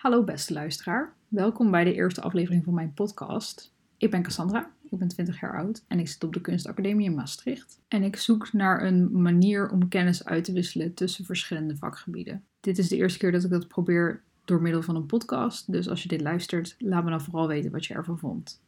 Hallo beste luisteraar, welkom bij de eerste aflevering van mijn podcast. Ik ben Cassandra, ik ben 20 jaar oud en ik zit op de Kunstacademie in Maastricht. En ik zoek naar een manier om kennis uit te wisselen tussen verschillende vakgebieden. Dit is de eerste keer dat ik dat probeer door middel van een podcast, dus als je dit luistert, laat me dan vooral weten wat je ervan vond.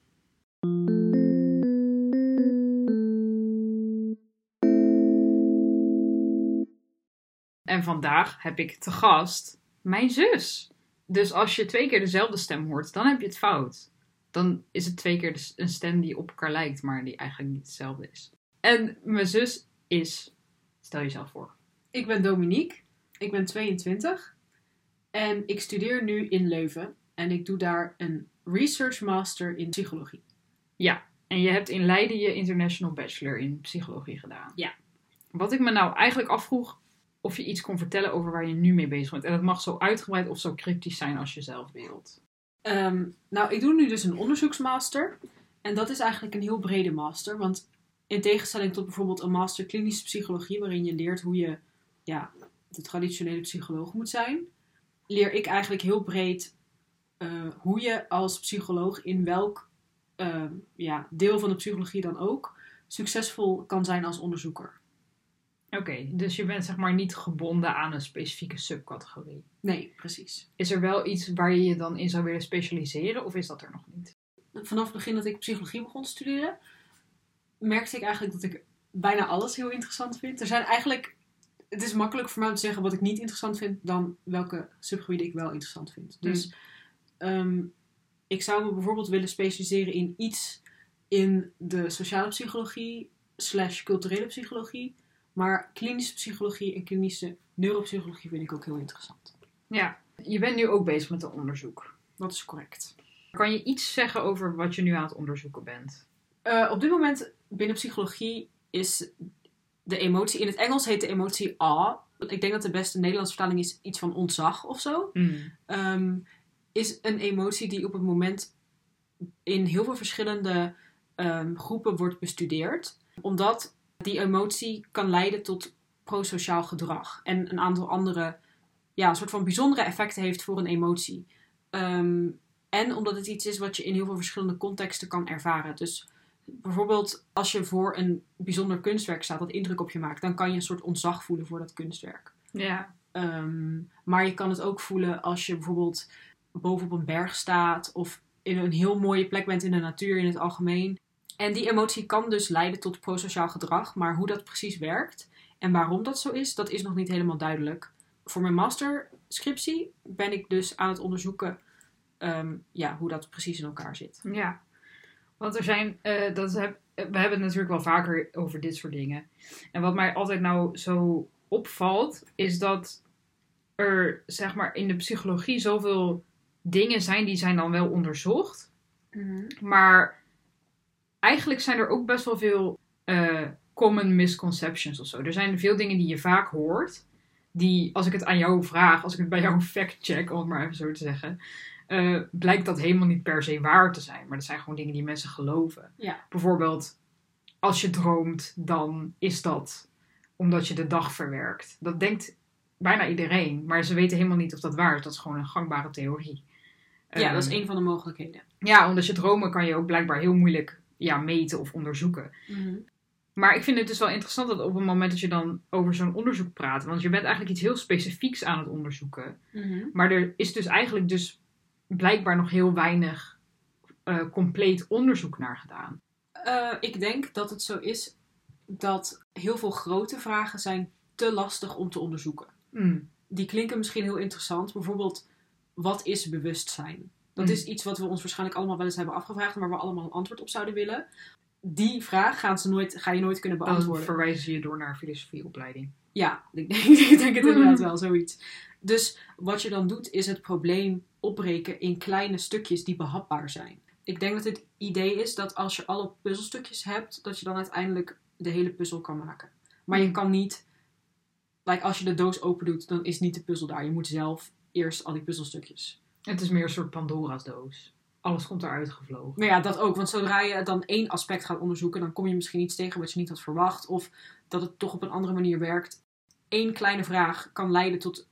En vandaag heb ik te gast mijn zus. Dus als je twee keer dezelfde stem hoort, dan heb je het fout. Dan is het twee keer een stem die op elkaar lijkt, maar die eigenlijk niet hetzelfde is. En mijn zus is, stel jezelf voor. Ik ben Dominique, ik ben 22 en ik studeer nu in Leuven en ik doe daar een Research Master in Psychologie. Ja, en je hebt in Leiden je International Bachelor in Psychologie gedaan. Ja. Wat ik me nou eigenlijk afvroeg, of je iets kon vertellen over waar je nu mee bezig bent. En dat mag zo uitgebreid of zo cryptisch zijn als je zelf wilt. Ehm, nou, ik doe nu dus een onderzoeksmaster. En dat is eigenlijk een heel brede master. Want in tegenstelling tot bijvoorbeeld een master klinische psychologie, waarin je leert hoe je ja, de traditionele psycholoog moet zijn, leer ik eigenlijk heel breed eh, hoe je als psycholoog in welk ehm, ja, deel van de psychologie dan ook succesvol kan zijn als onderzoeker. Oké, dus je bent zeg maar niet gebonden aan een specifieke subcategorie. Nee, precies. Is er wel iets waar je je dan in zou willen specialiseren of is dat er nog niet? Vanaf het begin dat ik psychologie begon te studeren, merkte ik eigenlijk dat ik bijna alles heel interessant vind. Er zijn eigenlijk, het is makkelijk voor mij om te zeggen wat ik niet interessant vind dan welke subgebieden ik wel interessant vind. Dus ehm, ik zou me bijvoorbeeld willen specialiseren in iets in de sociale psychologie slash culturele psychologie maar klinische psychologie en klinische neuropsychologie vind ik ook heel interessant. Ja, je bent nu ook bezig met een onderzoek. Dat is correct. Kan je iets zeggen over wat je nu aan het onderzoeken bent? Uh, op dit moment binnen psychologie is de emotie, in het Engels heet de emotie awe. Ik denk dat de beste Nederlandse vertaling is iets van ontzag of zo. Mm. Um, is een emotie die op het moment in heel veel verschillende um, groepen wordt bestudeerd. Omdat die emotie kan leiden tot prosociaal gedrag. En een aantal andere, ja, een soort van bijzondere effecten heeft voor een emotie. Ehm, en omdat het iets is wat je in heel veel verschillende contexten kan ervaren. Dus bijvoorbeeld als je voor een bijzonder kunstwerk staat dat indruk op je maakt, dan kan je een soort ontzag voelen voor dat kunstwerk. Ja. Ehm, maar je kan het ook voelen als je bijvoorbeeld bovenop een berg staat of in een heel mooie plek bent in de natuur in het algemeen. En die emotie kan dus leiden tot prosociaal gedrag, maar hoe dat precies werkt en waarom dat zo is, dat is nog niet helemaal duidelijk. Voor mijn masterscriptie ben ik dus aan het onderzoeken ehm, ja, hoe dat precies in elkaar zit. Ja, want er zijn, uh, dat heb, we hebben het natuurlijk wel vaker over dit soort dingen. En wat mij altijd nou zo opvalt, is dat er zeg maar in de psychologie zoveel dingen zijn die zijn dan wel onderzocht. Mm Maar eigenlijk zijn er ook best wel veel uh, common misconceptions of zo. Er zijn veel dingen die je vaak hoort. Die, als ik het aan jou vraag, als ik het bij jou fact-check, om het maar even zo te zeggen. Uh, blijkt dat helemaal niet per se waar te zijn. Maar dat zijn gewoon dingen die mensen geloven. Ja. Bijvoorbeeld, als je droomt, dan is dat omdat je de dag verwerkt. Dat denkt bijna iedereen. Maar ze weten helemaal niet of dat waar is. Dat is gewoon een gangbare theorie. Ja, dat is een van de mogelijkheden. Ja, omdat je dromen kan je ook blijkbaar heel moeilijk ja, meten of onderzoeken. Mhm. Maar ik vind het dus wel interessant dat op het moment dat je dan over zo'n onderzoek praat, want je bent eigenlijk iets heel specifieks aan het onderzoeken. Mhm. Maar er is dus eigenlijk dus blijkbaar nog heel weinig uh, compleet onderzoek naar gedaan. Uh, ik denk dat het zo is dat heel veel grote vragen zijn te lastig om te onderzoeken. Mm. Die klinken misschien heel interessant. Bijvoorbeeld, wat is bewustzijn? Dat Mm. is iets wat we ons waarschijnlijk allemaal wel eens hebben afgevraagd, maar waar we allemaal een antwoord op zouden willen. Die vraag gaan ze nooit, ga je nooit kunnen Dan beantwoorden. verwijzen je door naar een filosofieopleiding. Ja, ik denk, ik denk het inderdaad wel, zoiets. Dus wat je dan doet, is het probleem opbreken in kleine stukjes die behapbaar zijn. Ik denk dat het idee is dat als je alle puzzelstukjes hebt, dat je dan uiteindelijk de hele puzzel kan maken. Maar je Mm. kan niet, like als je de doos open doet, dan is niet de puzzel daar. Je moet zelf eerst al die puzzelstukjes. Het is meer een soort Pandora's doos. Alles komt eruit gevlogen. Maar ja, dat ook. Want zodra je dan één aspect gaat onderzoeken, dan kom je misschien iets tegen wat je niet had verwacht. Of dat het toch op een andere manier werkt. Eén kleine vraag kan leiden tot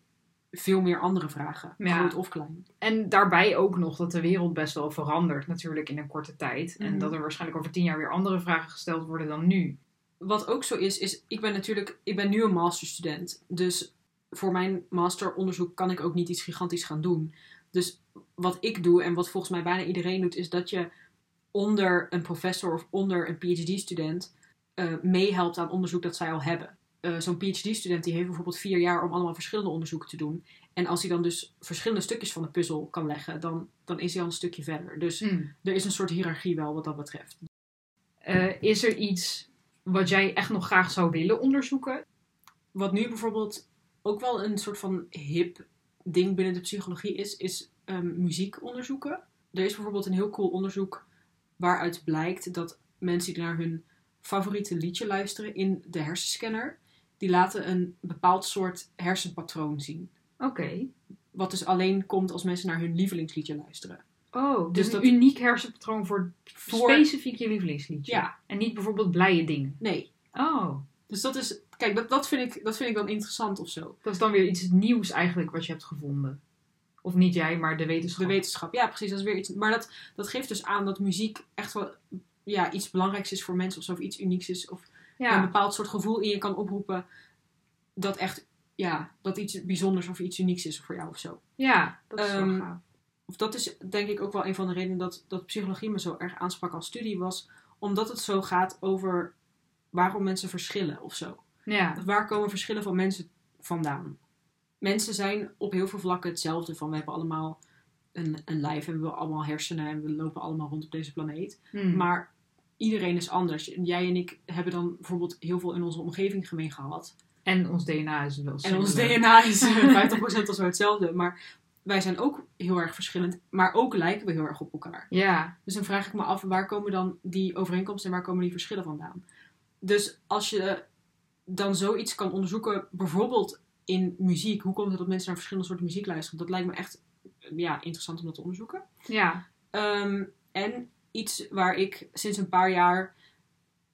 veel meer andere vragen, Ja. groot of klein. En daarbij ook nog dat de wereld best wel verandert natuurlijk in een korte tijd. En Mhm. dat er waarschijnlijk over tien jaar weer andere vragen gesteld worden dan nu. Wat ook zo is, is ik ben natuurlijk, ik ben nu een masterstudent. Dus voor mijn masteronderzoek kan ik ook niet iets gigantisch gaan doen. Dus wat ik doe en wat volgens mij bijna iedereen doet, is dat je onder een professor of onder een PhD-student eh, meehelpt aan onderzoek dat zij al hebben. Eh, Zo'n PhD-student die heeft bijvoorbeeld vier jaar om allemaal verschillende onderzoeken te doen. En als hij dan dus verschillende stukjes van de puzzel kan leggen, dan, dan is hij al een stukje verder. Dus er is een soort hiërarchie wel wat dat betreft. Eh, is er iets wat jij echt nog graag zou willen onderzoeken? Wat nu bijvoorbeeld ook wel een soort van hip ding binnen de psychologie is, is ehm, muziek onderzoeken. Er is bijvoorbeeld een heel cool onderzoek waaruit blijkt dat mensen die naar hun favoriete liedje luisteren in de hersenscanner, die laten een bepaald soort hersenpatroon zien. Oké. Wat dus alleen komt als mensen naar hun lievelingsliedje luisteren. Oh, Dus dus dat- een uniek hersenpatroon voor, Voor- specifiek je lievelingsliedje. Ja. En niet bijvoorbeeld blije dingen. Nee. Oh, Dus dat is, kijk, dat, dat, vind ik, dat vind ik dan interessant of zo. dat is dan weer iets nieuws eigenlijk wat je hebt gevonden. Of niet jij, maar de wetenschap. De wetenschap, ja, precies. Dat is weer iets. Maar dat, dat geeft dus aan dat muziek echt wel ja, iets belangrijks is voor mensen of zo, of iets unieks is. Of een bepaald soort gevoel in je kan oproepen. Dat echt, ja, dat iets bijzonders of iets unieks is voor jou of zo. ja, dat is wel Ehm, gaaf. Of dat is denk ik ook wel een van de redenen dat, dat psychologie me zo erg aansprak als studie was. Omdat het zo gaat over waarom mensen verschillen of zo. Ja. Waar komen verschillen van mensen vandaan? Mensen zijn op heel veel vlakken hetzelfde. Van we hebben allemaal een, een lijf en we hebben allemaal hersenen en we lopen allemaal rond op deze planeet. Hm. Maar iedereen is anders. Jij en ik hebben dan bijvoorbeeld heel veel in onze omgeving gemeen gehad. En ons DNA is wel En ons. DNA is eh, 50% of zo hetzelfde. Maar wij zijn ook heel erg verschillend. Maar ook lijken we heel erg op elkaar. Ja. Dus dan vraag ik me af, waar komen dan die overeenkomsten en waar komen die verschillen vandaan? Dus als je dan zoiets kan onderzoeken, bijvoorbeeld in muziek, hoe komt het dat mensen naar verschillende soorten muziek luisteren? Dat lijkt me echt ja, interessant om dat te onderzoeken. Ja. Ehm, en iets waar ik sinds een paar jaar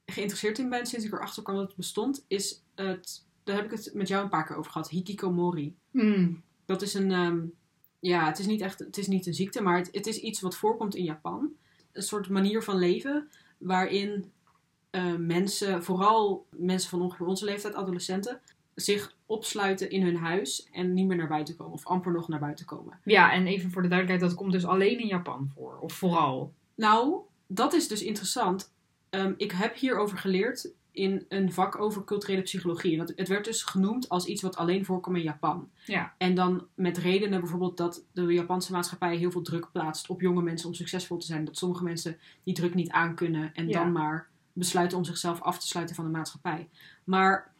geïnteresseerd in ben, sinds ik erachter kwam dat het bestond, is het, daar heb ik het met jou een paar keer over gehad, hikikomori. Hm. Dat is een, ehm, ja, het is niet echt, het is niet een ziekte, maar het, het is iets wat voorkomt in Japan. Een soort manier van leven waarin eh, mensen, vooral mensen van ongeveer onze leeftijd, adolescenten, zich opsluiten in hun huis en niet meer naar buiten komen. Of amper nog naar buiten komen. Ja, en even voor de duidelijkheid, dat komt dus alleen in Japan voor. Of vooral. Nou, dat is dus interessant. Ehm, ik heb hierover geleerd in een vak over culturele psychologie. En dat, het werd dus genoemd als iets wat alleen voorkomt in Japan. Ja. En dan met redenen bijvoorbeeld dat de Japanse maatschappij heel veel druk plaatst op jonge mensen om succesvol te zijn. Dat sommige mensen die druk niet aankunnen en Ja. dan maar besluiten om zichzelf af te sluiten van de maatschappij. Maar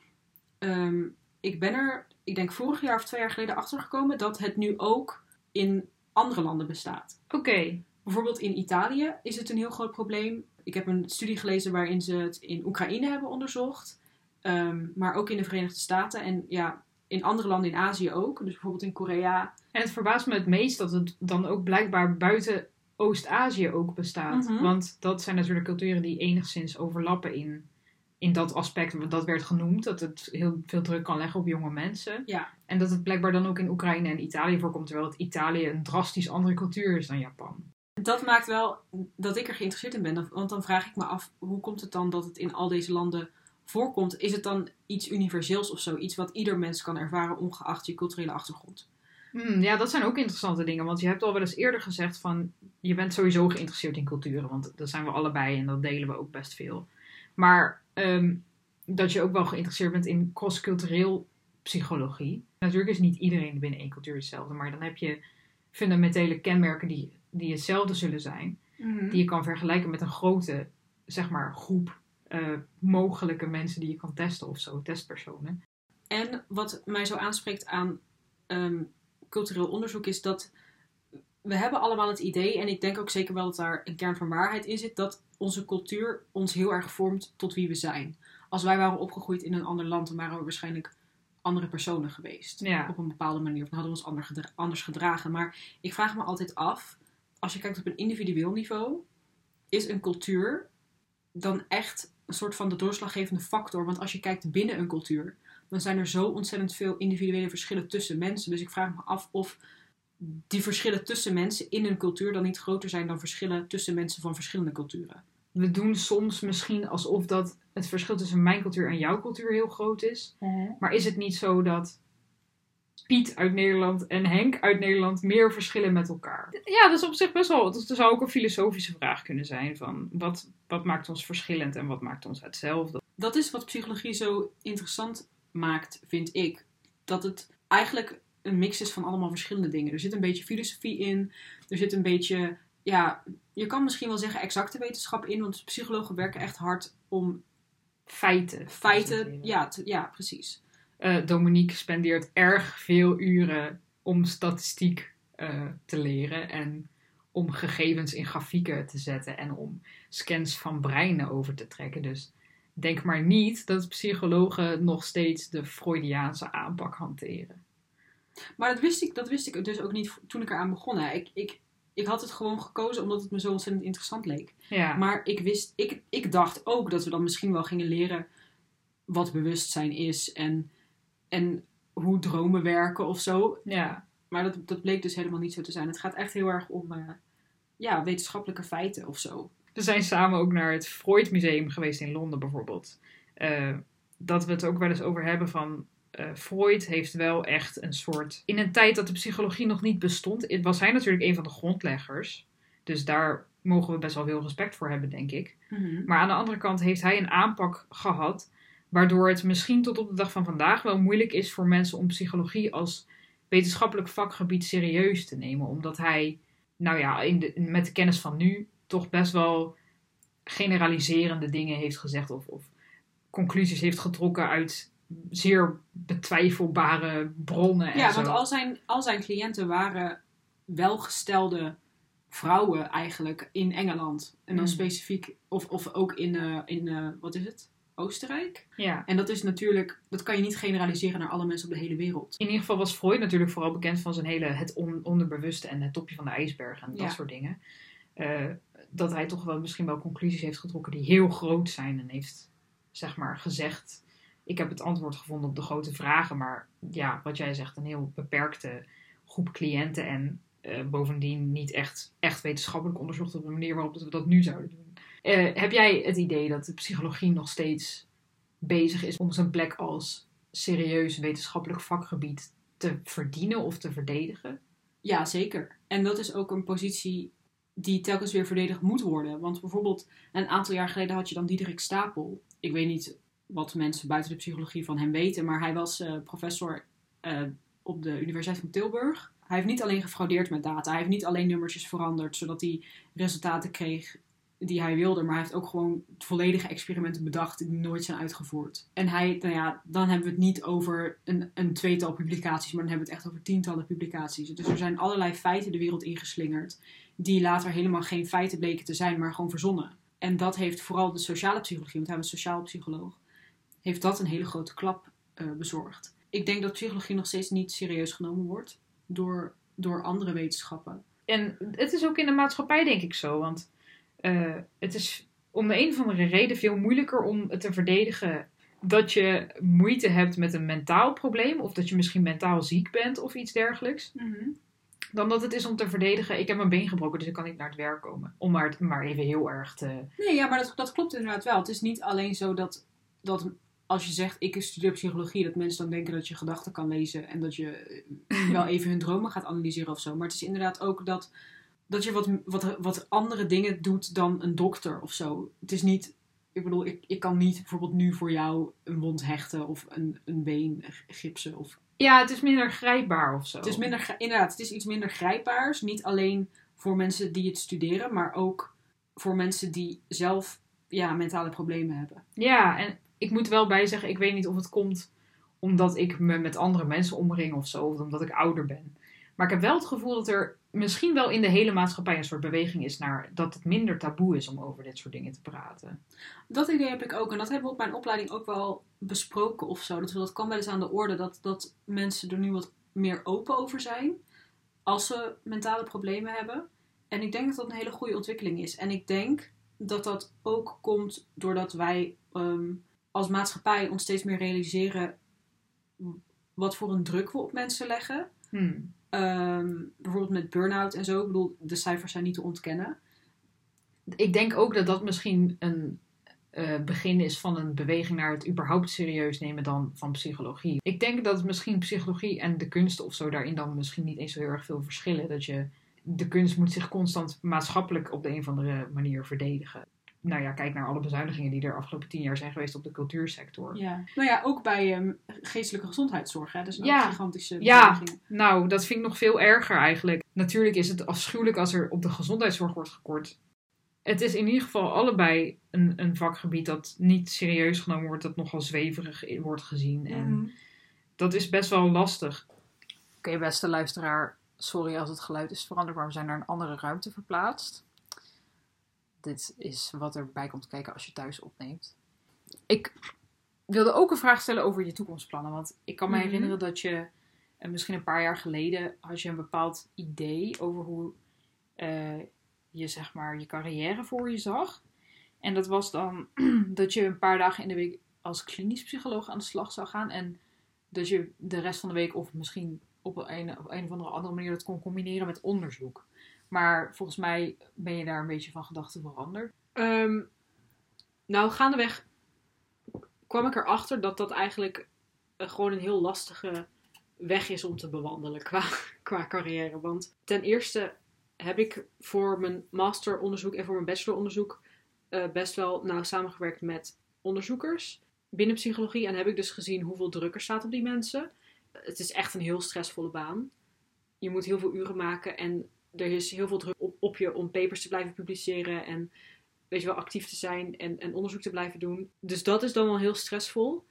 ehm, ik ben er, ik denk vorig jaar of twee jaar geleden achter gekomen dat het nu ook in andere landen bestaat. Oké. Bijvoorbeeld in Italië is het een heel groot probleem. Ik heb een studie gelezen waarin ze het in Oekraïne hebben onderzocht. Ehm, maar ook in de Verenigde Staten. En ja, in andere landen in Azië ook. Dus bijvoorbeeld in Korea. En het verbaast me het meest dat het dan ook blijkbaar buiten Oost-Azië ook bestaat. Mhm. Want dat zijn natuurlijk culturen die enigszins overlappen in, in dat aspect. Want Dat werd genoemd, dat het heel veel druk kan leggen op jonge mensen. Ja. En dat het blijkbaar dan ook in Oekraïne en Italië voorkomt. Terwijl het Italië een drastisch andere cultuur is dan Japan. Dat maakt wel dat ik er geïnteresseerd in ben. Want dan vraag ik me af, hoe komt het dan dat het in al deze landen voorkomt? Is het dan iets universeels of zo? Iets wat ieder mens kan ervaren, ongeacht je culturele achtergrond? Hmm, ja, dat zijn ook interessante dingen. Want je hebt al wel eens eerder gezegd van... Je bent sowieso geïnteresseerd in culturen. Want dat zijn we allebei en dat delen we ook best veel. Maar ehm, dat je ook wel geïnteresseerd bent in cross-cultureel psychologie. Natuurlijk is niet iedereen binnen één cultuur hetzelfde. Maar dan heb je fundamentele kenmerken die, die hetzelfde zullen zijn. Die je kan vergelijken met een grote, zeg maar, groep eh, mogelijke mensen die je kan testen of zo. Testpersonen. En wat mij zo aanspreekt aan ehm, cultureel onderzoek is dat we hebben allemaal het idee, en ik denk ook zeker wel dat daar een kern van waarheid in zit, dat onze cultuur ons heel erg vormt tot wie we zijn. Als wij waren opgegroeid in een ander land, dan waren we waarschijnlijk andere personen geweest. Ja. Op een bepaalde manier. Of dan hadden we ons ander gedra- anders gedragen. Maar ik vraag me altijd af, als je kijkt op een individueel niveau, is een cultuur dan echt een soort van de doorslaggevende factor? Want als je kijkt binnen een cultuur, dan zijn er zo ontzettend veel individuele verschillen tussen mensen. Dus ik vraag me af of die verschillen tussen mensen in een cultuur dan niet groter zijn dan verschillen tussen mensen van verschillende culturen. We doen soms misschien alsof dat het verschil tussen mijn cultuur en jouw cultuur heel groot is. Maar is het niet zo dat Piet uit Nederland en Henk uit Nederland meer verschillen met elkaar? Ja, dat is op zich best wel. Dat zou ook een filosofische vraag kunnen zijn: van wat, wat maakt ons verschillend en wat maakt ons hetzelfde? Dat is wat psychologie zo interessant maakt, vind ik. Dat het eigenlijk een mix is van allemaal verschillende dingen. Er zit een beetje filosofie in, er zit een beetje, ja, je kan misschien wel zeggen exacte wetenschap in, want psychologen werken echt hard om Feiten. feiten, ja, te- ja, precies. Eh, Dominique spendeert erg veel uren om statistiek eh, te leren en om gegevens in grafieken te zetten en om scans van breinen over te trekken. Dus denk maar niet dat psychologen nog steeds de Freudiaanse aanpak hanteren. Maar dat wist ik, dat wist ik dus ook niet toen ik eraan begon. hè. Ik, ik, ik had het gewoon gekozen omdat het me zo ontzettend interessant leek. Ja, Maar ik wist, ik, ik dacht ook dat we dan misschien wel gingen leren wat bewustzijn is en, en hoe dromen werken of zo. ja. Maar dat, dat bleek dus helemaal niet zo te zijn. Het gaat echt heel erg om eh, ja, wetenschappelijke feiten of zo. We zijn samen ook naar het Freud Museum geweest in Londen bijvoorbeeld. Eh, dat we het ook wel eens over hebben van. eh, Freud heeft wel echt een soort. In een tijd dat de psychologie nog niet bestond, was hij natuurlijk een van de grondleggers. Dus daar mogen we best wel veel respect voor hebben, denk ik. Maar aan de andere kant heeft hij een aanpak gehad. Waardoor het misschien tot op de dag van vandaag wel moeilijk is voor mensen om psychologie als wetenschappelijk vakgebied serieus te nemen. Omdat hij, nou ja, in de, met de kennis van nu, toch best wel generaliserende dingen heeft gezegd. Of, of conclusies heeft getrokken uit zeer betwijfelbare bronnen. En Ja, zo. want al zijn, al zijn cliënten waren welgestelde vrouwen eigenlijk in Engeland. En dan Mm. specifiek, of, of ook in, eh, in eh, wat is het? Oostenrijk. Ja. En dat is natuurlijk, dat kan je niet generaliseren naar alle mensen op de hele wereld. In ieder geval was Freud natuurlijk vooral bekend van zijn hele het on- onderbewuste en het topje van de ijsberg en dat Ja. soort dingen. Eh, dat hij toch wel misschien wel conclusies heeft getrokken die heel groot zijn en heeft zeg maar gezegd. Ik heb het antwoord gevonden op de grote vragen, maar ja, wat jij zegt, een heel beperkte groep cliënten en eh, bovendien niet echt, echt wetenschappelijk onderzocht op de manier waarop we dat nu zouden doen. Eh, heb jij het idee dat de psychologie nog steeds bezig is om zijn plek als serieus wetenschappelijk vakgebied te verdienen of te verdedigen? Ja, zeker. En dat is ook een positie die telkens weer verdedigd moet worden. Want bijvoorbeeld een aantal jaar geleden had je dan Diederik Stapel. Ik weet niet wat mensen buiten de psychologie van hem weten, maar hij was eh, professor eh, op de Universiteit van Tilburg. Hij heeft niet alleen gefraudeerd met data, hij heeft niet alleen nummertjes veranderd zodat hij resultaten kreeg die hij wilde, maar hij heeft ook gewoon volledige experimenten bedacht die nooit zijn uitgevoerd. En hij, nou ja, dan hebben we het niet over een, een tweetal publicaties, maar dan hebben we het echt over tientallen publicaties. Dus er zijn allerlei feiten de wereld ingeslingerd, die later helemaal geen feiten bleken te zijn, maar gewoon verzonnen. En dat heeft vooral de sociale psychologie, want hij was sociaal psycholoog, heeft dat een hele grote klap eh, bezorgd. Ik denk dat psychologie nog steeds niet serieus genomen wordt door, door andere wetenschappen. En het is ook in de maatschappij denk ik zo, want eh, het is om de een of andere reden veel moeilijker om het te verdedigen dat je moeite hebt met een mentaal probleem of dat je misschien mentaal ziek bent of iets dergelijks. Dan dat het is om te verdedigen, ik heb mijn been gebroken, dus ik kan niet naar het werk komen. Om maar, maar even heel erg te... Nee, ja, maar dat, dat klopt inderdaad wel. Het is niet alleen zo dat, dat als je zegt ik studeer psychologie, dat mensen dan denken dat je gedachten kan lezen en dat je eh, wel even hun dromen gaat analyseren of zo. Maar het is inderdaad ook dat, dat je wat, wat, wat andere dingen doet dan een dokter of zo. Het is niet, ik bedoel, ik, ik kan niet bijvoorbeeld nu voor jou een wond hechten of een, een been gipsen. Of, Ja, het is minder grijpbaar of zo. het is minder, inderdaad, het is iets minder grijpbaars. Niet alleen voor mensen die het studeren, maar ook voor mensen die zelf ja, mentale problemen hebben. Ja, en ik moet wel bij zeggen, ik weet niet of het komt omdat ik me met andere mensen omring of zo, of omdat ik ouder ben. Maar ik heb wel het gevoel dat er misschien wel in de hele maatschappij een soort beweging is naar dat het minder taboe is om over dit soort dingen te praten. Dat idee heb ik ook. En dat hebben we op mijn opleiding ook wel besproken of zo. Dat, dat kwam wel eens aan de orde dat, dat mensen er nu wat meer open over zijn. Als ze mentale problemen hebben. En ik denk dat dat een hele goede ontwikkeling is. En ik denk dat dat ook komt doordat wij ehm, als maatschappij ons steeds meer realiseren wat voor een druk we op mensen leggen. Hmm. Ehm, bijvoorbeeld met burn-out en zo. Ik bedoel, de cijfers zijn niet te ontkennen. Ik denk ook dat dat misschien een eh, begin is van een beweging naar het überhaupt serieus nemen dan van psychologie. Ik denk dat misschien psychologie en de kunsten of zo daarin dan misschien niet eens zo heel erg veel verschillen. Dat je, de kunst moet zich constant maatschappelijk op de een of andere manier verdedigen. Nou ja, kijk naar alle bezuinigingen die er afgelopen tien jaar zijn geweest op de cultuursector. Ja. Nou ja, ook bij ehm, geestelijke gezondheidszorg. Hè? Dat is een Ja. gigantische Ja. Nou, dat vind ik nog veel erger eigenlijk. Natuurlijk is het afschuwelijk als er op de gezondheidszorg wordt gekort. Het is in ieder geval allebei een, een vakgebied dat niet serieus genomen wordt, dat nogal zweverig wordt gezien. En Mhm. dat is best wel lastig. Oké, beste luisteraar, sorry als het geluid is veranderd, maar we zijn naar een andere ruimte verplaatst. Dit is wat erbij komt kijken als je thuis opneemt. Ik wilde ook een vraag stellen over je toekomstplannen. Want ik kan me Mhm. herinneren dat je, eh, misschien een paar jaar geleden, had je een bepaald idee over hoe eh, je zeg maar je carrière voor je zag. En dat was dan dat je een paar dagen in de week als klinisch psycholoog aan de slag zou gaan. En dat je de rest van de week of misschien op een, op een of andere, andere manier dat kon combineren met onderzoek. Maar volgens mij ben je daar een beetje van gedachten veranderd. Ehm, nou, gaandeweg kwam ik erachter dat dat eigenlijk eh, gewoon een heel lastige weg is om te bewandelen qua, qua carrière. Want ten eerste heb ik voor mijn masteronderzoek en voor mijn bacheloronderzoek eh, best wel nauw samengewerkt met onderzoekers binnen psychologie. En heb ik dus gezien hoeveel druk er staat op die mensen. Het is echt een heel stressvolle baan. Je moet heel veel uren maken en er is heel veel druk op, je om papers te blijven publiceren en weet je wel, actief te zijn en, en onderzoek te blijven doen. Dus dat is dan wel heel stressvol.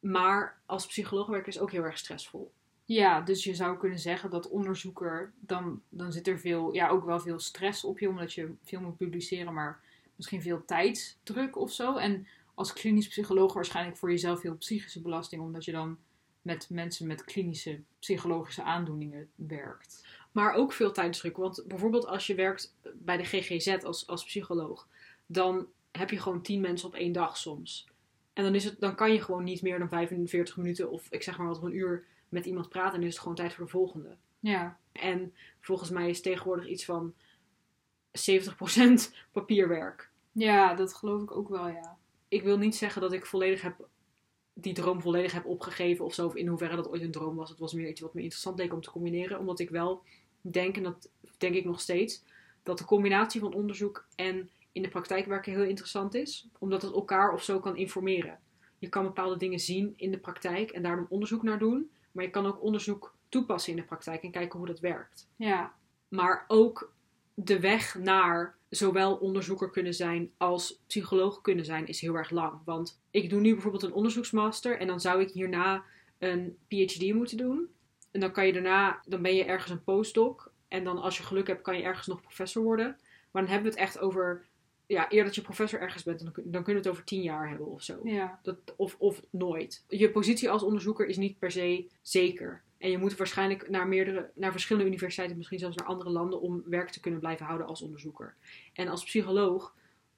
Maar als psycholoog werken is ook heel erg stressvol. Ja, dus je zou kunnen zeggen dat onderzoeker, dan, dan zit er veel, ja, ook wel veel stress op je, omdat je veel moet publiceren, maar misschien veel tijdsdruk of zo. En als klinisch psycholoog waarschijnlijk voor jezelf veel psychische belasting, omdat je dan met mensen met klinische psychologische aandoeningen werkt. Maar ook veel tijdsdruk. Want bijvoorbeeld als je werkt bij de GGZ als, als psycholoog, dan heb je gewoon 10 mensen op één dag soms. En dan, is het, dan kan je gewoon niet meer dan 45 minuten of ik zeg maar wat, een uur met iemand praten. En dan is het gewoon tijd voor de volgende. Ja, En volgens mij is tegenwoordig iets van 70% papierwerk. ja dat geloof ik ook wel, ja. ik wil niet zeggen dat ik volledig heb die droom volledig heb opgegeven of zo. Of in hoeverre dat ooit een droom was. Het was meer iets wat me interessant leek om te combineren. Omdat ik wel denk, en dat denk ik nog steeds, dat de combinatie van onderzoek en in de praktijk werken heel interessant is. Omdat het elkaar of zo kan informeren. Je kan bepaalde dingen zien in de praktijk en daar onderzoek naar doen. Maar je kan ook onderzoek toepassen in de praktijk en kijken hoe dat werkt. Ja, Maar ook de weg naar zowel onderzoeker kunnen zijn als psycholoog kunnen zijn is heel erg lang. Want ik doe nu bijvoorbeeld een onderzoeksmaster en dan zou ik hierna een PhD moeten doen. En dan kan je daarna, dan ben je ergens een postdoc. En dan als je geluk hebt, kan je ergens nog professor worden. Maar dan hebben we het echt over, ja, eer dat je professor ergens bent, dan, dan kunnen we het over tien jaar hebben of zo. ja. Dat, of, of nooit. Je positie als onderzoeker is niet per se zeker. En je moet waarschijnlijk naar, meerdere, naar verschillende universiteiten, misschien zelfs naar andere landen, om werk te kunnen blijven houden als onderzoeker. En als psycholoog,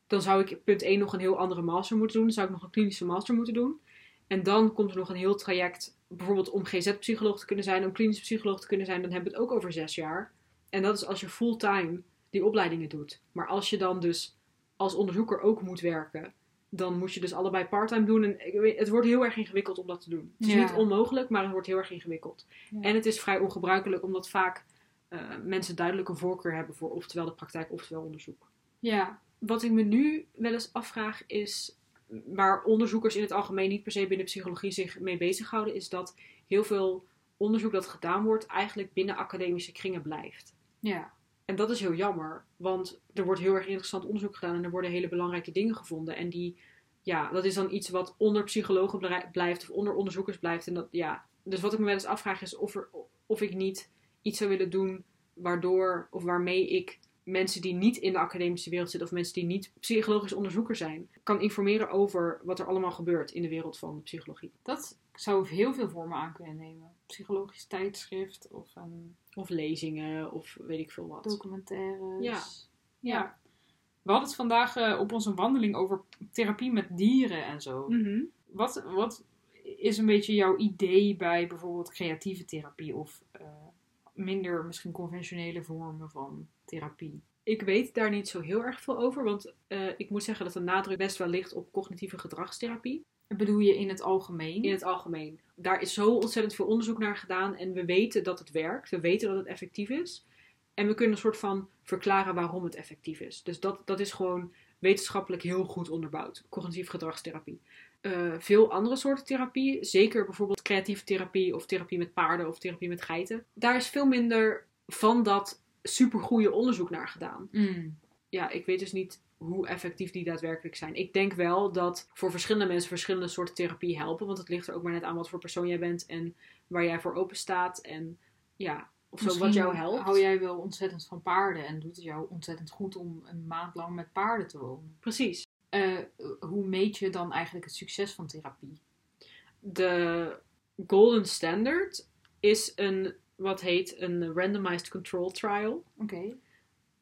dan zou ik punt 1 nog een heel andere master moeten doen. Dan zou ik nog een klinische master moeten doen. En dan komt er nog een heel traject, bijvoorbeeld om GZ-psycholoog te kunnen zijn, om klinisch psycholoog te kunnen zijn, dan hebben we het ook over zes jaar. En dat is als je fulltime die opleidingen doet. Maar als je dan dus als onderzoeker ook moet werken, dan moet je dus allebei parttime doen. En het wordt heel erg ingewikkeld om dat te doen. Het is Ja. niet onmogelijk, maar het wordt heel erg ingewikkeld. Ja. En het is vrij ongebruikelijk, omdat vaak eh, mensen duidelijk een voorkeur hebben voor oftewel de praktijk, oftewel onderzoek. Ja, Wat ik me nu wel eens afvraag is, waar onderzoekers in het algemeen niet per se binnen psychologie zich mee bezighouden, is dat heel veel onderzoek dat gedaan wordt eigenlijk binnen academische kringen blijft. ja. En dat is heel jammer, want er wordt heel erg interessant onderzoek gedaan en er worden hele belangrijke dingen gevonden. En die, ja, dat is dan iets wat onder psychologen blij- blijft of onder onderzoekers blijft. En dat, ja. Dus wat ik me wel eens afvraag is of, er, of ik niet iets zou willen doen waardoor of waarmee ik mensen die niet in de academische wereld zitten of mensen die niet psychologisch onderzoeker zijn, kan informeren over wat er allemaal gebeurt in de wereld van de psychologie. Dat zou heel veel vormen aan kunnen nemen. Psychologisch tijdschrift of een Of lezingen of weet ik veel wat. documentaires. Ja. ja. We hadden het vandaag eh, op onze wandeling over therapie met dieren en zo. Mhm. Wat, wat is een beetje jouw idee bij bijvoorbeeld creatieve therapie of eh, minder misschien conventionele vormen van therapie? Ik weet daar niet zo heel erg veel over, want eh, ik moet zeggen dat de nadruk best wel ligt op cognitieve gedragstherapie. Bedoel je in het algemeen? In het algemeen. Daar is zo ontzettend veel onderzoek naar gedaan en we weten dat het werkt. We weten dat het effectief is. En we kunnen een soort van verklaren waarom het effectief is. Dus dat, dat is gewoon wetenschappelijk heel goed onderbouwd. Cognitieve gedragstherapie. Uh, veel andere soorten therapie, zeker bijvoorbeeld creatieve therapie of therapie met paarden of therapie met geiten. Daar is veel minder van dat supergoeie onderzoek naar gedaan. Mm. Ja, ik weet dus niet hoe effectief die daadwerkelijk zijn. Ik denk wel dat voor verschillende mensen verschillende soorten therapie helpen. Want het ligt er ook maar net aan wat voor persoon jij bent en waar jij voor open staat. En ja, of zo wat jou helpt. hou jij wel ontzettend van paarden en doet het jou ontzettend goed om een maand lang met paarden te wonen. Precies. Uh, hoe meet je dan eigenlijk het succes van therapie? De golden standard is een, wat heet een randomized control trial. Oké.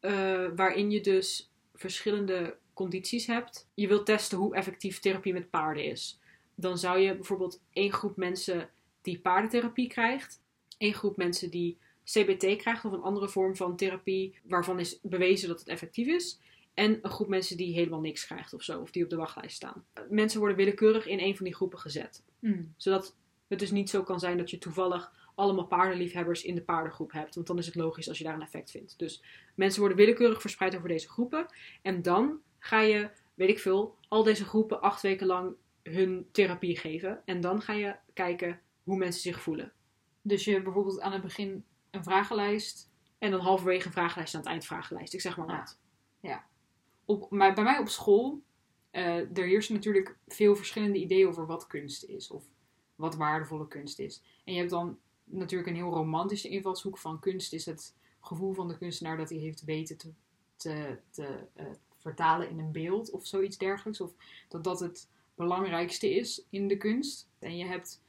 Uh, waarin je dus verschillende condities hebt. Je wilt testen hoe effectief therapie met paarden is. Dan zou je bijvoorbeeld één groep mensen die paardentherapie krijgt, één groep mensen die CBT krijgt of een andere vorm van therapie waarvan is bewezen dat het effectief is. En een groep mensen die helemaal niks krijgt of zo, of die op de wachtlijst staan. Mensen worden willekeurig in een van die groepen gezet. Mm. Zodat het dus niet zo kan zijn dat je toevallig allemaal paardenliefhebbers in de paardengroep hebt. Want dan is het logisch als je daar een effect vindt. Dus mensen worden willekeurig verspreid over deze groepen. En dan ga je, weet ik veel, al deze groepen acht weken lang hun therapie geven. En dan ga je kijken hoe mensen zich voelen. Dus je bijvoorbeeld aan het begin een vragenlijst. En dan halverwege een vragenlijst en aan het eind vragenlijst. Ik zeg maar Ja. Maar bij mij op school, eh, er heersen natuurlijk veel verschillende ideeën over wat kunst is. Of wat waardevolle kunst is. En je hebt dan natuurlijk een heel romantische invalshoek van kunst is het gevoel van de kunstenaar dat hij heeft weten te, te, te eh, vertalen in een beeld of zoiets dergelijks. Of dat dat het belangrijkste is in de kunst. En je hebt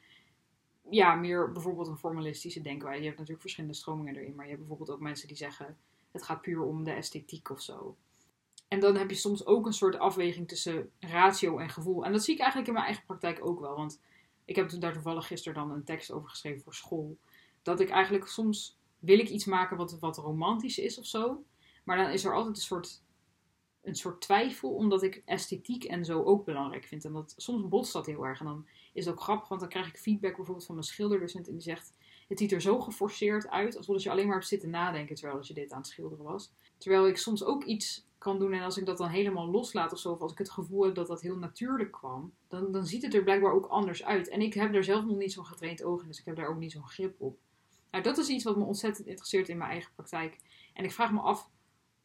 ja, meer bijvoorbeeld een formalistische denkwijze. Je hebt natuurlijk verschillende stromingen erin, maar je hebt bijvoorbeeld ook mensen die zeggen het gaat puur om de esthetiek of zo. En dan heb je soms ook een soort afweging tussen ratio en gevoel. En dat zie ik eigenlijk in mijn eigen praktijk ook wel. Want ik heb daar toevallig gisteren dan een tekst over geschreven voor school. Dat ik eigenlijk soms wil ik iets maken wat, wat romantisch is of zo. Maar dan is er altijd een soort, een soort twijfel, omdat ik esthetiek en zo ook belangrijk vind. En dat, soms botst dat heel erg. En dan is het ook grappig, want dan krijg ik feedback bijvoorbeeld van mijn schilderdocent. En die zegt, het ziet er zo geforceerd uit, alsof je alleen maar hebt zitten nadenken terwijl je dit aan het schilderen was. Terwijl ik soms ook iets kan doen en als ik dat dan helemaal loslaat of zo, of als ik het gevoel heb dat dat heel natuurlijk kwam, dan, dan ziet het er blijkbaar ook anders uit. En ik heb er zelf nog niet zo'n getraind oog in, dus ik heb daar ook niet zo'n grip op. Nou, dat is iets wat me ontzettend interesseert in mijn eigen praktijk. En ik vraag me af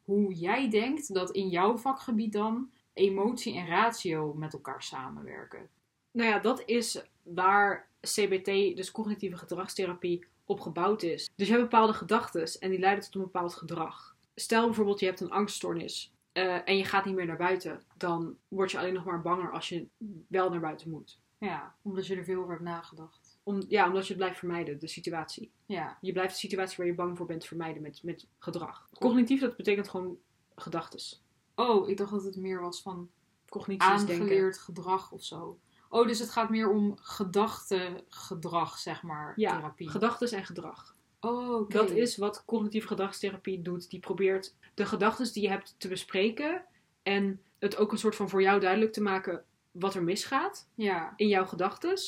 hoe jij denkt dat in jouw vakgebied dan emotie en ratio met elkaar samenwerken. Nou ja, dat is waar CBT, dus cognitieve gedragstherapie, op gebouwd is. Dus je hebt bepaalde gedachten en die leiden tot een bepaald gedrag. Stel bijvoorbeeld je hebt een angststoornis eh, en je gaat niet meer naar buiten. Dan word je alleen nog maar banger als je wel naar buiten moet. Ja, omdat je er veel over hebt nagedacht. Om, ja, omdat je het blijft vermijden, de situatie. Ja, Je blijft de situatie waar je bang voor bent vermijden met, met gedrag. Cognitief, dat betekent gewoon gedachtes. Oh, ik dacht dat het meer was van Cognitie is denken. aangeleerd gedrag of zo. Oh, dus het gaat meer om gedachtegedrag, zeg maar, Ja, therapie. gedachtes en gedrag. Oh. Dat is wat cognitieve gedragstherapie doet. Die probeert de gedachten die je hebt te bespreken. En het ook een soort van voor jou duidelijk te maken wat er misgaat Ja, in jouw gedachten.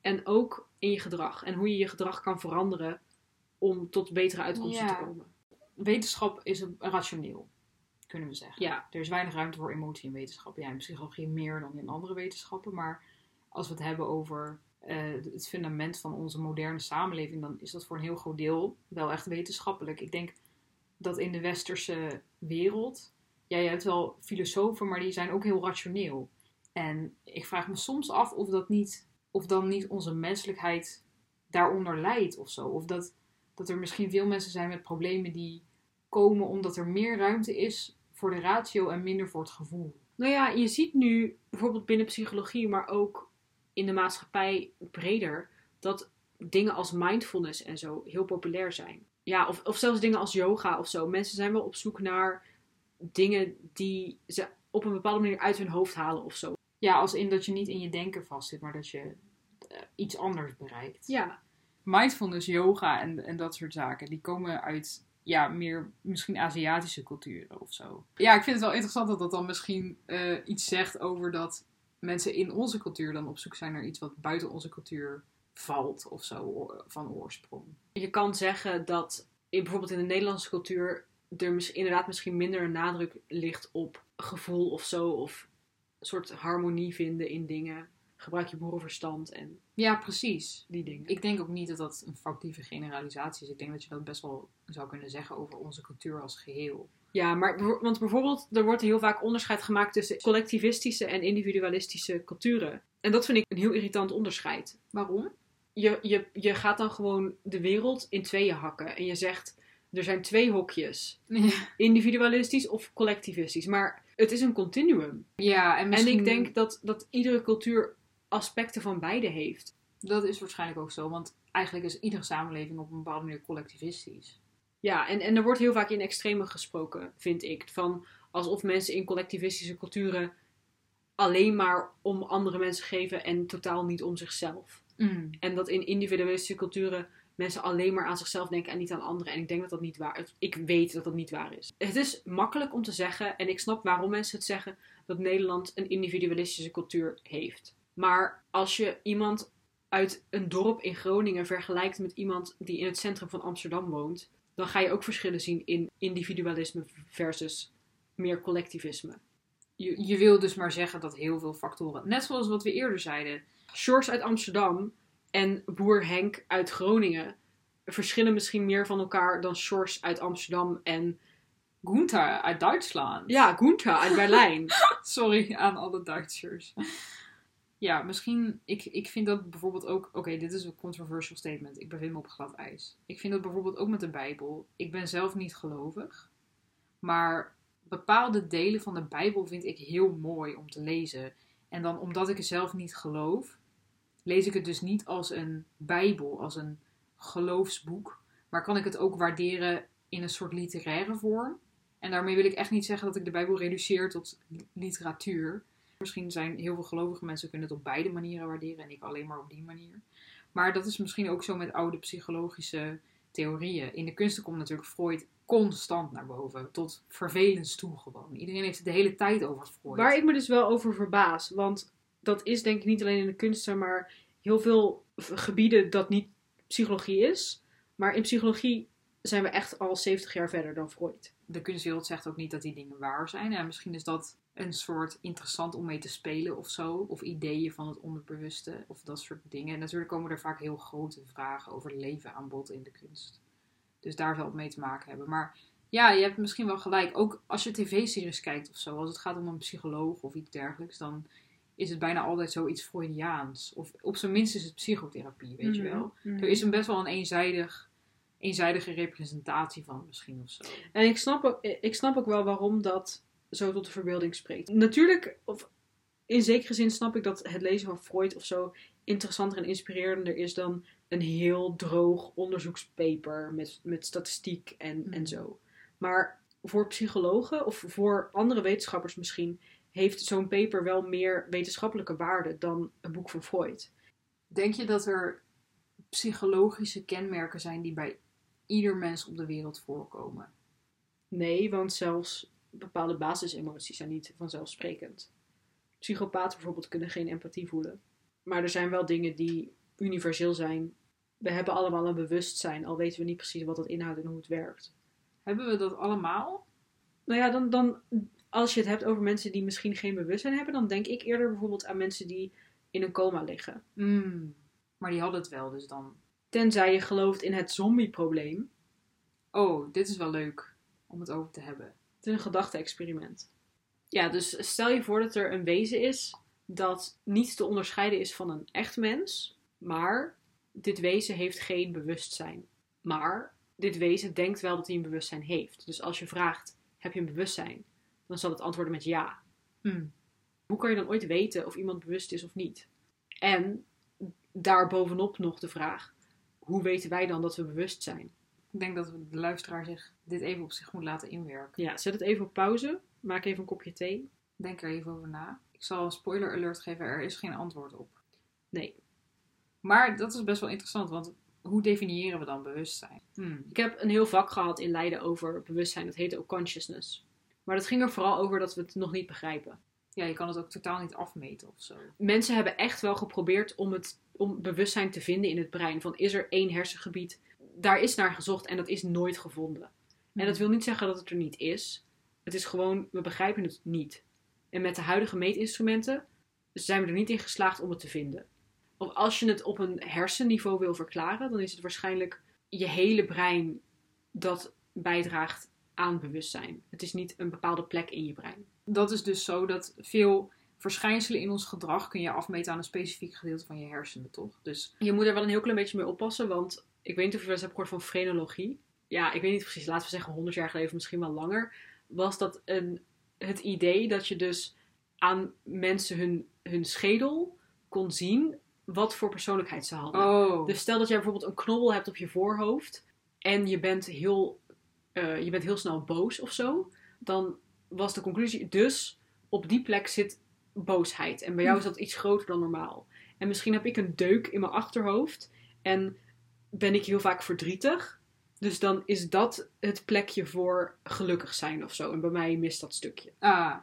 En ook in je gedrag. En hoe je je gedrag kan veranderen om tot betere uitkomsten Ja. te komen. wetenschap is een- rationeel, kunnen we zeggen. Ja, Er is weinig ruimte voor emotie in wetenschap. Ja, in psychologie meer dan in andere wetenschappen. Maar als we het hebben over eh, het fundament van onze moderne samenleving, dan is dat voor een heel groot deel wel echt wetenschappelijk. Ik denk dat in de westerse wereld, ja, je hebt wel filosofen, maar die zijn ook heel rationeel. En ik vraag me soms af of dat niet, of dan niet onze menselijkheid daaronder leidt of zo. Of dat, dat er misschien veel mensen zijn met problemen die komen omdat er meer ruimte is voor de ratio en minder voor het gevoel. Nou ja, je ziet nu bijvoorbeeld binnen psychologie, maar ook in de maatschappij breder, dat dingen als mindfulness en zo heel populair zijn. Ja, of, of zelfs dingen als yoga of zo. Mensen zijn wel op zoek naar dingen die ze op een bepaalde manier uit hun hoofd halen of zo. Ja, als in dat je niet in je denken vastzit, maar dat je eh, iets anders bereikt. Ja. Mindfulness, yoga en, en dat soort zaken, die komen uit ja, meer misschien Aziatische culturen of zo. Ja, ik vind het wel interessant dat dat dan misschien eh, iets zegt over dat mensen in onze cultuur dan op zoek zijn naar iets wat buiten onze cultuur valt of zo van oorsprong. Je kan zeggen dat in, bijvoorbeeld in de Nederlandse cultuur er inderdaad misschien minder een nadruk ligt op gevoel of zo. Of een soort harmonie vinden in dingen. Gebruik je boerenverstand en Ja, precies. die dingen. Ik denk ook niet dat dat een factieve generalisatie is. Ik denk dat je dat best wel zou kunnen zeggen over onze cultuur als geheel. Ja, maar want bijvoorbeeld, er wordt heel vaak onderscheid gemaakt tussen collectivistische en individualistische culturen. En dat vind ik een heel irritant onderscheid. Waarom? Je, je, je gaat dan gewoon de wereld in tweeën hakken. En je zegt, er zijn twee hokjes. Individualistisch of collectivistisch. Maar het is een continuum. Ja, en misschien... En ik denk dat, dat iedere cultuur aspecten van beide heeft. Dat is waarschijnlijk ook zo, want eigenlijk is iedere samenleving op een bepaalde manier collectivistisch. Ja, en, en er wordt heel vaak in extreme gesproken, vind ik. Van alsof mensen in collectivistische culturen alleen maar om andere mensen geven en totaal niet om zichzelf. En dat in individualistische culturen mensen alleen maar aan zichzelf denken en niet aan anderen. En ik denk dat dat niet waar is. Ik weet dat dat niet waar is. Het is makkelijk om te zeggen, en ik snap waarom mensen het zeggen, dat Nederland een individualistische cultuur heeft. Maar als je iemand uit een dorp in Groningen vergelijkt met iemand die in het centrum van Amsterdam woont, dan ga je ook verschillen zien in individualisme versus meer collectivisme. Je, je wil dus maar zeggen dat heel veel factoren, net zoals wat we eerder zeiden, Sjors uit Amsterdam en boer Henk uit Groningen verschillen misschien meer van elkaar dan Sjors uit Amsterdam en Gunther uit Duitsland. ja, Gunther uit Berlijn. Sorry aan alle Duitsers. Ja, misschien, ik, ik vind dat bijvoorbeeld ook, oké, dit is een controversial statement, ik bevind me op glad ijs. Ik vind dat bijvoorbeeld ook met de Bijbel, ik ben zelf niet gelovig, maar bepaalde delen van de Bijbel vind ik heel mooi om te lezen. En dan omdat ik er zelf niet geloof, lees ik het dus niet als een Bijbel, als een geloofsboek, maar kan ik het ook waarderen in een soort literaire vorm. En daarmee wil ik echt niet zeggen dat ik de Bijbel reduceer tot li- literatuur. Misschien zijn heel veel gelovige mensen kunnen het op beide manieren waarderen en ik alleen maar op die manier. Maar dat is misschien ook zo met oude psychologische theorieën. In de kunsten komt natuurlijk Freud constant naar boven. Tot vervelens toe gewoon. Iedereen heeft het de hele tijd over Freud. Waar ik me dus wel over verbaas, want dat is denk ik niet alleen in de kunsten, maar heel veel gebieden dat niet psychologie is. Maar in psychologie zijn we echt al 70 jaar verder dan Freud. De kunstwereld zegt ook niet dat die dingen waar zijn. En misschien is dat een soort interessant om mee te spelen of zo. Of ideeën van het onderbewuste of dat soort dingen. En natuurlijk komen er vaak heel grote vragen over leven aan bod in de kunst. Dus daar zal het mee te maken hebben. Maar ja, je hebt misschien wel gelijk. Ook als je tv-series kijkt of zo. Als het gaat om een psycholoog of iets dergelijks. Dan is het bijna altijd zoiets Freudiaans. Of op zijn minst is het psychotherapie, weet je wel. Er is een best wel een eenzijdig, eenzijdige representatie van misschien of zo. En ik snap, ook, ik snap ook wel waarom dat zo tot de verbeelding spreekt. Natuurlijk, of in zekere zin snap ik dat het lezen van Freud of zo interessanter en inspirerender is dan een heel droog onderzoekspaper met, met statistiek en, en zo. Maar voor psychologen of voor andere wetenschappers misschien heeft zo'n paper wel meer wetenschappelijke waarde dan een boek van Freud. Denk je dat er psychologische kenmerken zijn die bij ieder mens op de wereld voorkomen? Nee, want zelfs bepaalde basisemoties zijn niet vanzelfsprekend. Psychopaten bijvoorbeeld kunnen geen empathie voelen. Maar er zijn wel dingen die universeel zijn. We hebben allemaal een bewustzijn, al weten we niet precies wat dat inhoudt en hoe het werkt. Hebben we dat allemaal? Nou ja, dan, dan als je het hebt over mensen die misschien geen bewustzijn hebben, dan denk ik eerder bijvoorbeeld aan mensen die in een coma liggen. Mm, maar die hadden het wel, dus dan. Tenzij je gelooft in het zombieprobleem. Oh, dit is wel leuk om het over te hebben. Het is een gedachte-experiment. Ja, dus stel je voor dat er een wezen is dat niet te onderscheiden is van een echt mens, maar dit wezen heeft geen bewustzijn. Maar dit wezen denkt wel dat hij een bewustzijn heeft. Dus als je vraagt, heb je een bewustzijn? Dan zal het antwoorden met ja. Mm. Hoe kan je dan ooit weten of iemand bewust is of niet? En daarbovenop nog de vraag, hoe weten wij dan dat we bewust zijn? Ik denk dat de luisteraar zich dit even op zich moet laten inwerken. Ja, zet het even op pauze. Maak even een kopje thee. Denk er even over na. Ik zal een spoiler alert geven, er is geen antwoord op. Nee. Maar dat is best wel interessant, want hoe definiëren we dan bewustzijn? Hmm. Ik heb een heel vak gehad in Leiden over bewustzijn. Dat heette ook consciousness. Maar dat ging er vooral over dat we het nog niet begrijpen. Ja, je kan het ook totaal niet afmeten of zo. Mensen hebben echt wel geprobeerd om, het, om bewustzijn te vinden in het brein. Van is er één hersengebied? Daar is naar gezocht en dat is nooit gevonden. En dat wil niet zeggen dat het er niet is. Het is gewoon, we begrijpen het niet. En met de huidige meetinstrumenten zijn we er niet in geslaagd om het te vinden. Of als je het op een hersenniveau wil verklaren, dan is het waarschijnlijk je hele brein dat bijdraagt aan bewustzijn. Het is niet een bepaalde plek in je brein. Dat is dus zo dat veel verschijnselen in ons gedrag kun je afmeten aan een specifiek gedeelte van je hersenen, toch? Dus Je moet er wel een heel klein beetje mee oppassen, want ik weet niet of je wel eens hebt gehoord van frenologie. Ja, ik weet niet precies, laten we zeggen 100 jaar geleden misschien wel langer, was dat een, het idee dat je dus aan mensen hun, hun schedel kon zien wat voor persoonlijkheid ze hadden. oh. Dus stel dat jij bijvoorbeeld een knobbel hebt op je voorhoofd en je bent heel, eh, je bent heel snel boos of zo, dan was de conclusie dus op die plek zit boosheid. En bij jou is dat iets groter dan normaal. En misschien heb ik een deuk in mijn achterhoofd en ben ik heel vaak verdrietig. Dus dan is dat het plekje voor gelukkig zijn of zo. En bij mij mist dat stukje. ah,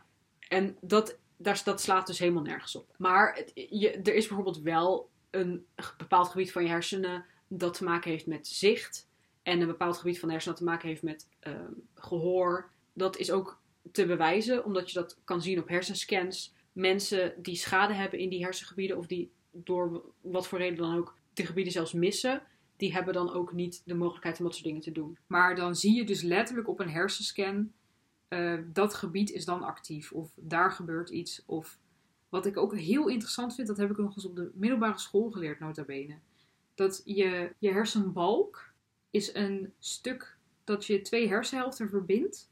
En dat, daar, dat slaat dus helemaal nergens op. Maar het, je, er is bijvoorbeeld wel een bepaald gebied van je hersenen dat te maken heeft met zicht. En een bepaald gebied van de hersenen dat te maken heeft met ehm, gehoor. Dat is ook te bewijzen, omdat je dat kan zien op hersenscans. Mensen die schade hebben in die hersengebieden, of die door wat voor reden dan ook die gebieden zelfs missen, die hebben dan ook niet de mogelijkheid om dat soort dingen te doen. maar dan zie je dus letterlijk op een hersenscan eh, dat gebied is dan actief of daar gebeurt iets of wat ik ook heel interessant vind, dat heb ik nog eens op de middelbare school geleerd nota bene. Dat je, je hersenbalk is een stuk dat je twee hersenhelften verbindt.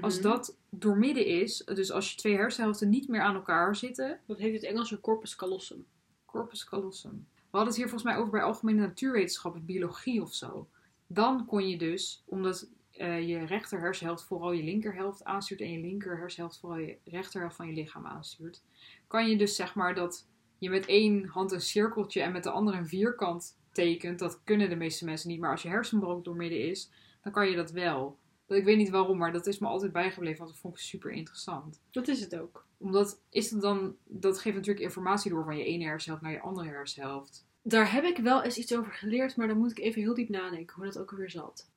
Als Mhm. dat doormidden is, dus als je twee hersenhelften niet meer aan elkaar zitten, Dat heet het Engels een corpus callosum. corpus callosum. We hadden het hier volgens mij over bij algemene natuurwetenschappen, biologie of zo. Dan kon je dus, omdat eh, je rechter hersenhelft vooral je linkerhelft aanstuurt en je linker hersenhelft vooral je rechterhelft van je lichaam aanstuurt, kan je dus zeg maar dat je met één hand een cirkeltje en met de andere een vierkant tekent. Dat kunnen de meeste mensen niet, maar als je hersenbalk doormidden is, dan kan je dat wel. Ik weet niet waarom, maar dat is me altijd bijgebleven, want dat vond ik super interessant Dat is het ook. omdat is het dan, dat geeft natuurlijk informatie door van je ene hersenhelft naar je andere hersenhelft. Daar heb ik wel eens iets over geleerd, maar dan moet ik even heel diep nadenken hoe dat ook alweer zat.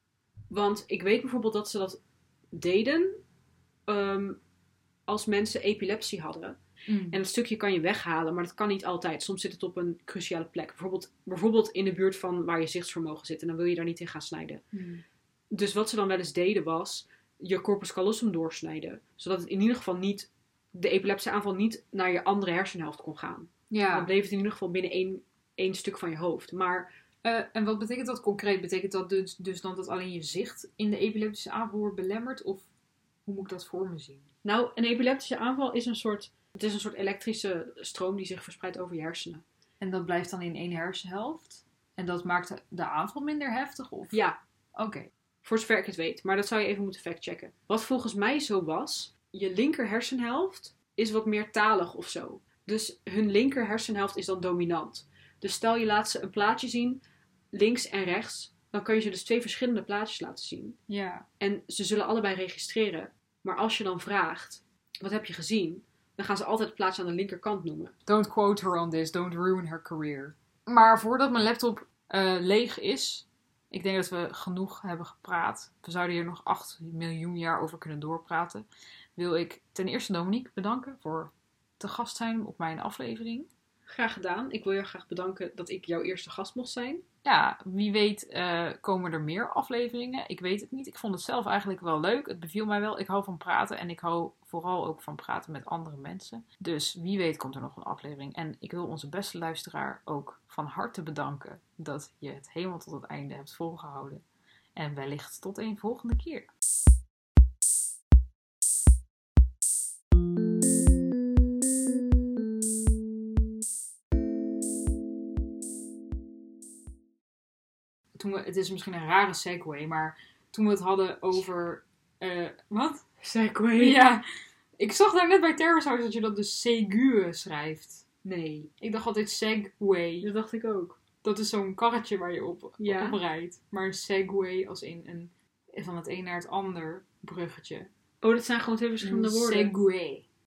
Want ik weet bijvoorbeeld dat ze dat deden ehm, als mensen epilepsie hadden. En dat stukje kan je weghalen, maar dat kan niet altijd. Soms zit het op een cruciale plek. Bijvoorbeeld, bijvoorbeeld in de buurt van waar je zichtsvermogen zit. En dan wil je daar niet in gaan snijden. Mm. Dus wat ze dan wel eens deden was je corpus callosum doorsnijden. Zodat het in ieder geval niet, de epileptische aanval niet naar je andere hersenhelft kon gaan. Dan Ja, bleef het in ieder geval binnen één, één stuk van je hoofd. Maar eh, en wat betekent dat concreet? Betekent dat dus, dus dan dat alleen je zicht in de epileptische aanval wordt belemmerd? Of hoe moet ik dat voor me zien? Nou, een epileptische aanval is een soort, het is een soort elektrische stroom die zich verspreidt over je hersenen. En dat blijft dan in één hersenhelft? En dat maakt de aanval minder heftig? Of? Ja, Oké. Voor zover ik het weet. Maar dat zou je even moeten factchecken. Wat volgens mij zo was, je linker hersenhelft is wat meer talig of zo. Dus hun linker hersenhelft is dan dominant. Dus stel je laat ze een plaatje zien, links en rechts, dan kun je ze dus twee verschillende plaatjes laten zien. Ja. En ze zullen allebei registreren. Maar als je dan vraagt, wat heb je gezien? Dan gaan ze altijd het plaatje aan de linkerkant noemen. Don't quote her on this. Don't ruin her career. Maar voordat mijn laptop eh, leeg is, ik denk dat we genoeg hebben gepraat. We zouden hier nog 8 miljoen jaar over kunnen doorpraten. Wil ik ten eerste Dominique bedanken voor te gast zijn op mijn aflevering. Graag gedaan. Ik wil je graag bedanken dat ik jouw eerste gast mocht zijn. Ja, wie weet eh, komen er meer afleveringen. Ik weet het niet. Ik vond het zelf eigenlijk wel leuk. Het beviel mij wel. Ik hou van praten en ik hou vooral ook van praten met andere mensen. Dus wie weet komt er nog een aflevering. En ik wil onze beste luisteraar ook van harte bedanken dat je het helemaal tot het einde hebt volgehouden. En wellicht tot een volgende keer. Het is misschien een rare segue, maar toen we het hadden over. eh, wat? Segway. Ja, ik zag daar net bij Terrorsaurus dat je dat dus Segue schrijft. Nee, Ik dacht altijd Segway. dat dacht ik ook. Dat is zo'n karretje waar je op, Ja. op rijdt. Maar een segway als in een, van het een naar het ander bruggetje. Oh, dat zijn gewoon twee verschillende Een woorden. Segway.